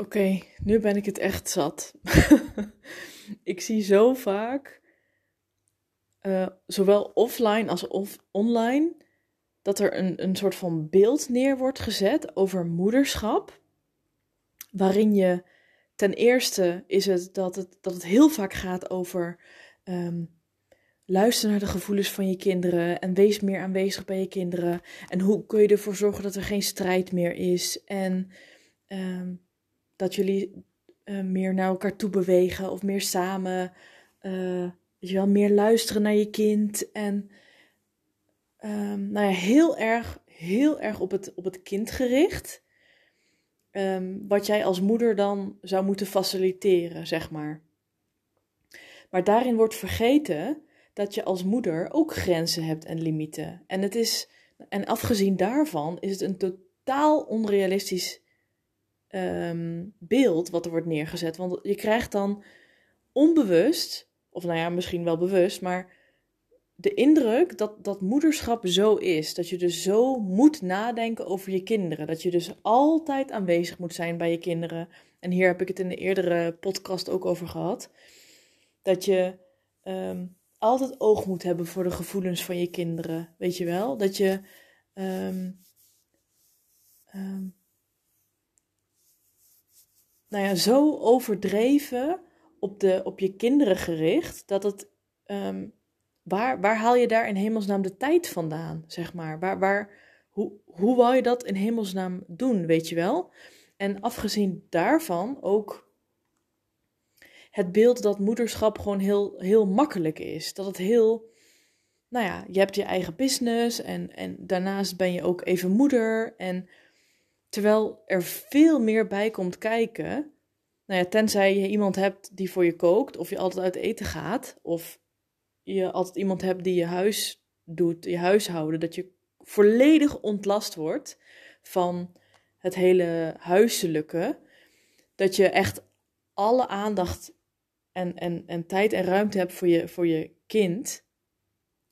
Oké, nu ben ik het echt zat. ik zie zo vaak, uh, zowel offline als online, dat er een, een soort van beeld neer wordt gezet over moederschap. Waarin je ten eerste is het dat het, dat het heel vaak gaat over um, luister naar de gevoelens van je kinderen en wees meer aanwezig bij je kinderen. En hoe kun je ervoor zorgen dat er geen strijd meer is en um, dat jullie uh, meer naar elkaar toe bewegen of meer samen, uh, weet je wel, meer luisteren naar je kind en um, nou ja, heel erg, heel erg op het, op het kind gericht. Um, wat jij als moeder dan zou moeten faciliteren, zeg maar. Maar daarin wordt vergeten dat je als moeder ook grenzen hebt en limieten. En, het is, en afgezien daarvan is het een totaal onrealistisch um, beeld wat er wordt neergezet. Want je krijgt dan onbewust, of nou ja, misschien wel bewust, maar de indruk dat, dat moederschap zo is. Dat je dus zo moet nadenken over je kinderen. Dat je dus altijd aanwezig moet zijn bij je kinderen. En hier heb ik het in de eerdere podcast ook over gehad. Dat je um, altijd oog moet hebben voor de gevoelens van je kinderen. Weet je wel? Dat je. Um, nou ja, zo overdreven op, de, op je kinderen gericht. Dat het. waar, waar haal je daar in hemelsnaam de tijd vandaan? Zeg maar. Waar, waar, hoe, hoe wou je dat in hemelsnaam doen? Weet je wel? En afgezien daarvan ook het beeld dat moederschap gewoon heel, heel makkelijk is. Dat het heel, nou ja, je hebt je eigen business en, en daarnaast ben je ook even moeder. En terwijl er veel meer bij komt kijken, nou ja, tenzij je iemand hebt die voor je kookt, of je altijd uit eten gaat, of je altijd iemand hebt die je huis doet, je huishouden, dat je volledig ontlast wordt van het hele huiselijke. Dat je echt alle aandacht en, en, en tijd en ruimte hebt voor je, voor je kind.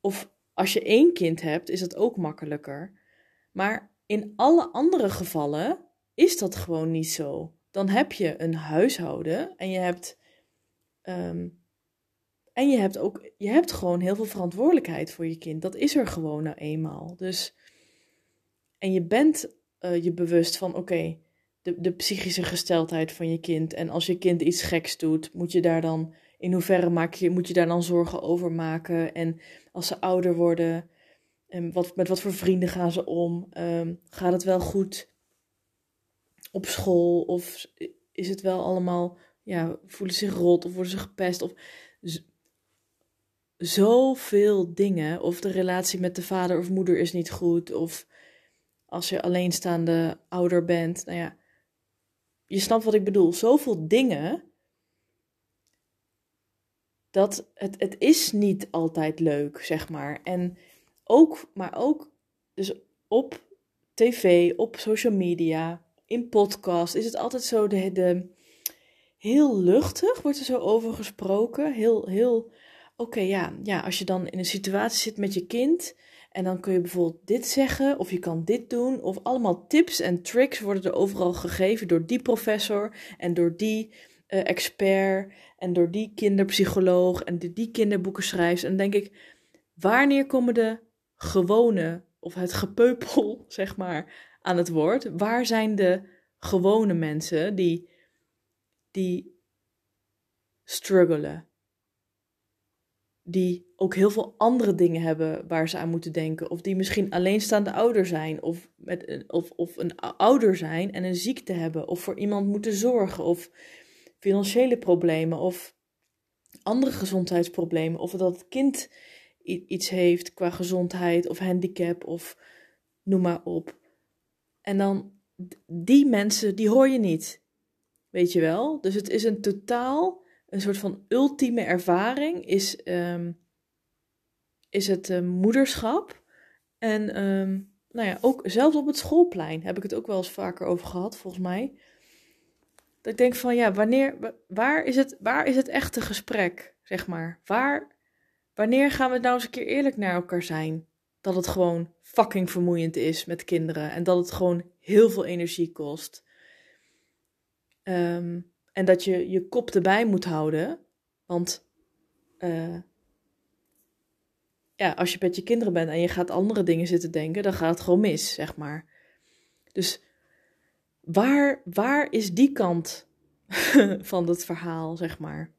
Of als je één kind hebt, is dat ook makkelijker. Maar in alle andere gevallen is dat gewoon niet zo. Dan heb je een huishouden en je hebt. Um, en je hebt ook, je hebt gewoon heel veel verantwoordelijkheid voor je kind. Dat is er gewoon nou eenmaal. Dus, en je bent uh, je bewust van, oké, de, de psychische gesteldheid van je kind. En als je kind iets geks doet, moet je daar dan, in hoeverre maak je, moet je daar dan zorgen over maken? En als ze ouder worden, en wat, met wat voor vrienden gaan ze om? Um, gaat het wel goed op school? Of is het wel allemaal, ja, voelen ze zich rot of worden ze gepest? Of zoveel dingen. Of de relatie met de vader of moeder is niet goed. Of als je alleenstaande ouder bent. Nou ja, je snapt wat ik bedoel. Zoveel dingen. Dat het, het is niet altijd leuk, zeg maar. En ook, maar ook, dus op tv, op social media, in podcast, is het altijd zo de, de heel luchtig, wordt er zo over gesproken. Heel, heel, oké, ja, ja, als je dan in een situatie zit met je kind en dan kun je bijvoorbeeld dit zeggen, of je kan dit doen, of allemaal tips en tricks worden er overal gegeven door die professor en door die uh, expert en door die kinderpsycholoog en door die kinderboekenschrijvers. En dan denk ik, wanneer komen de gewone, of het gepeupel, zeg maar, aan het woord? Waar zijn de gewone mensen die, die struggelen? die ook heel veel andere dingen hebben waar ze aan moeten denken. Of die misschien alleenstaande ouder zijn. Of, met, of, of een ouder zijn en een ziekte hebben. Of voor iemand moeten zorgen. Of financiële problemen. Of andere gezondheidsproblemen. Of dat het kind iets heeft qua gezondheid of handicap. Of noem maar op. En dan die mensen, die hoor je niet. Weet je wel? Dus het is een totaal een soort van ultieme ervaring is, um, is het uh, moederschap. En um, nou ja, ook zelfs op het schoolplein heb ik het ook wel eens vaker over gehad, volgens mij. Dat ik denk van ja, wanneer, waar is het, waar is het echte gesprek, zeg maar? Waar, wanneer gaan we nou eens een keer eerlijk naar elkaar zijn? Dat het gewoon fucking vermoeiend is met kinderen en dat het gewoon heel veel energie kost. Ehm, en dat je je kop erbij moet houden. Want uh, ja, als je met je kinderen bent en je gaat andere dingen zitten denken, dan gaat het gewoon mis, zeg maar. Dus waar, waar is die kant van het verhaal, zeg maar?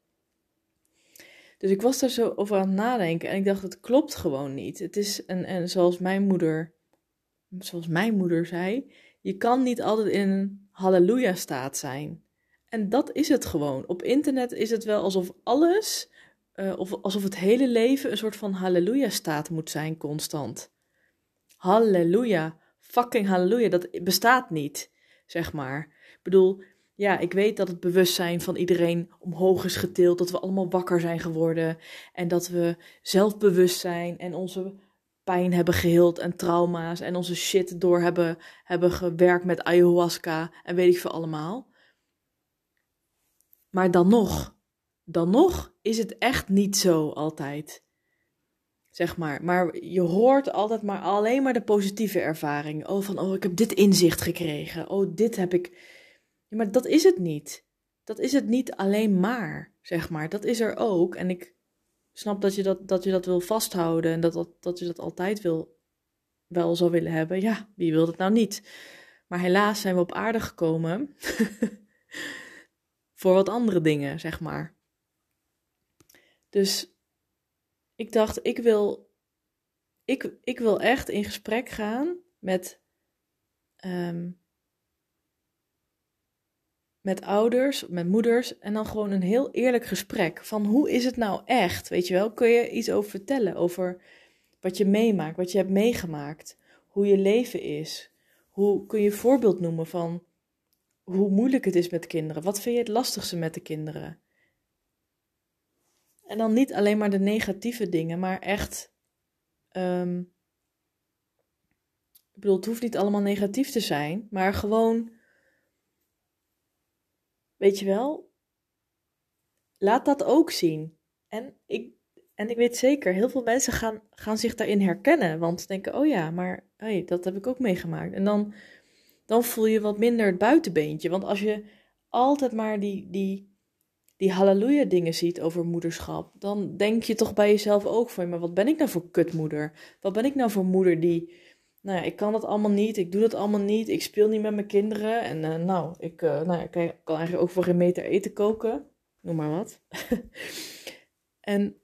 Dus ik was daar zo over aan het nadenken en ik dacht, het klopt gewoon niet. Het is, en, en zoals mijn moeder, zoals mijn moeder zei, je kan niet altijd in een halleluja staat zijn. En dat is het gewoon. Op internet is het wel alsof alles uh, of alsof het hele leven een soort van halleluja-staat moet zijn, constant. Halleluja, fucking halleluja, dat bestaat niet, zeg maar. Ik bedoel, ja, ik weet dat het bewustzijn van iedereen omhoog is getild, dat we allemaal wakker zijn geworden en dat we zelfbewust zijn en onze pijn hebben geheeld en trauma's en onze shit door hebben, hebben gewerkt met ayahuasca en weet ik veel allemaal. Maar dan nog, dan nog is het echt niet zo altijd. Zeg maar. Maar je hoort altijd maar alleen maar de positieve ervaring. Oh, van oh, ik heb dit inzicht gekregen. Oh, dit heb ik. Ja, maar dat is het niet. Dat is het niet alleen maar, zeg maar. Dat is er ook. En ik snap dat je dat, dat, je dat wil vasthouden en dat, dat, dat je dat altijd wil, wel zou willen hebben. Ja, wie wil dat nou niet? Maar helaas zijn we op aarde gekomen voor wat andere dingen, zeg maar. Dus ik dacht, ik wil, ik, ik wil echt in gesprek gaan met, um, met ouders, met moeders. En dan gewoon een heel eerlijk gesprek. Van hoe is het nou echt? Weet je wel, kun je iets over vertellen? Over wat je meemaakt, wat je hebt meegemaakt. Hoe je leven is. Hoe kun je voorbeeld noemen van hoe moeilijk het is met kinderen? Wat vind je het lastigste met de kinderen? En dan niet alleen maar de negatieve dingen, maar echt. Um, ik bedoel, het hoeft niet allemaal negatief te zijn, maar gewoon. Weet je wel? Laat dat ook zien. En ik, en ik weet zeker, heel veel mensen gaan, gaan zich daarin herkennen. Want ze denken: oh ja, maar hey, dat heb ik ook meegemaakt. En dan, dan voel je wat minder het buitenbeentje. Want als je altijd maar die, die die halleluja dingen ziet over moederschap, dan denk je toch bij jezelf ook van, maar wat ben ik nou voor kutmoeder? Wat ben ik nou voor moeder die, nou ja, ik kan dat allemaal niet, ik doe dat allemaal niet, ik speel niet met mijn kinderen en uh, nou, ik, uh, nou ja, kan, kan eigenlijk ook voor geen meter eten koken, noem maar wat. en,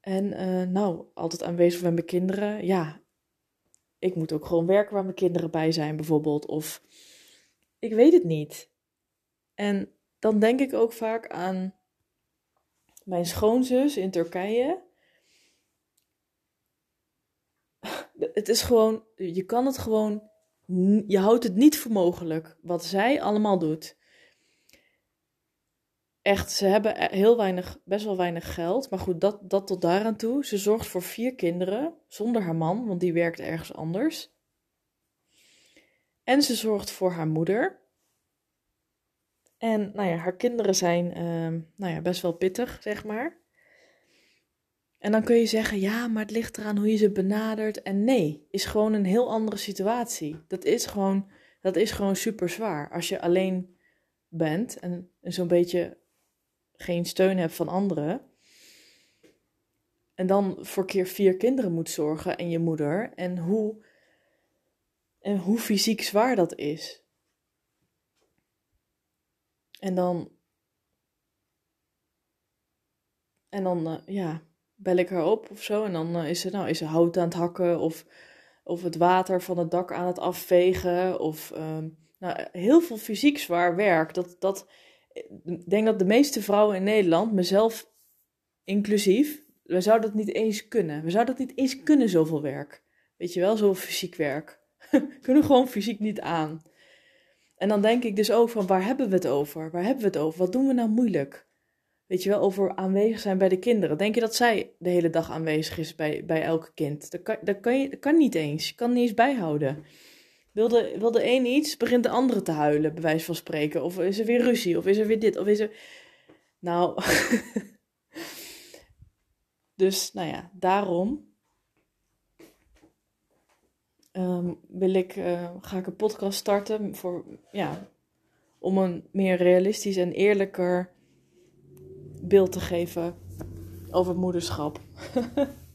en uh, nou, altijd aanwezig bij mijn kinderen, ja, ik moet ook gewoon werken waar mijn kinderen bij zijn bijvoorbeeld, of ik weet het niet. En dan denk ik ook vaak aan mijn schoonzus in Turkije. Het is gewoon, je kan het gewoon, je houdt het niet voor mogelijk wat zij allemaal doet. Echt, ze hebben e-, heel weinig, best wel weinig geld. Maar goed, dat, dat tot daaraan toe. Ze zorgt voor vier kinderen zonder haar man, want die werkt ergens anders. En ze zorgt voor haar moeder. En nou ja, haar kinderen zijn ehm, nou ja, best wel pittig, zeg maar. En dan kun je zeggen, ja, maar het ligt eraan hoe je ze benadert. En nee, is gewoon een heel andere situatie. Dat is gewoon, dat is gewoon super zwaar. Als je alleen bent en, zo'n beetje geen steun hebt van anderen. En dan voor keer vier kinderen moet zorgen en je moeder. En hoe, en hoe fysiek zwaar dat is. En dan. En dan, uh, ja, bel ik haar op of zo. En dan uh, is, ze, nou, is ze hout aan het hakken. Of, of het water van het dak aan het afvegen. Of um, nou, heel veel fysiek zwaar werk. Dat, dat, ik denk dat de meeste vrouwen in Nederland, mezelf inclusief, we zouden dat niet eens kunnen. We zouden dat niet eens kunnen, zoveel werk. Weet je wel, zoveel fysiek werk. kunnen gewoon fysiek niet aan. En dan denk ik dus ook van waar hebben we het over? Waar hebben we het over? Wat doen we nou moeilijk? Weet je wel, over aanwezig zijn bij de kinderen. Denk je dat zij de hele dag aanwezig is bij, bij elke kind? Dat kan, dat, kan niet eens. Je kan niet eens bijhouden. Wil de, wil de een iets, begint de andere te huilen, bij wijze van spreken. Of is er weer ruzie, of is er weer dit, of is er... Nou... dus, nou ja, daarom um, wil ik, uh, ga ik een podcast starten voor, ja, om een meer realistisch en eerlijker beeld te geven over moederschap.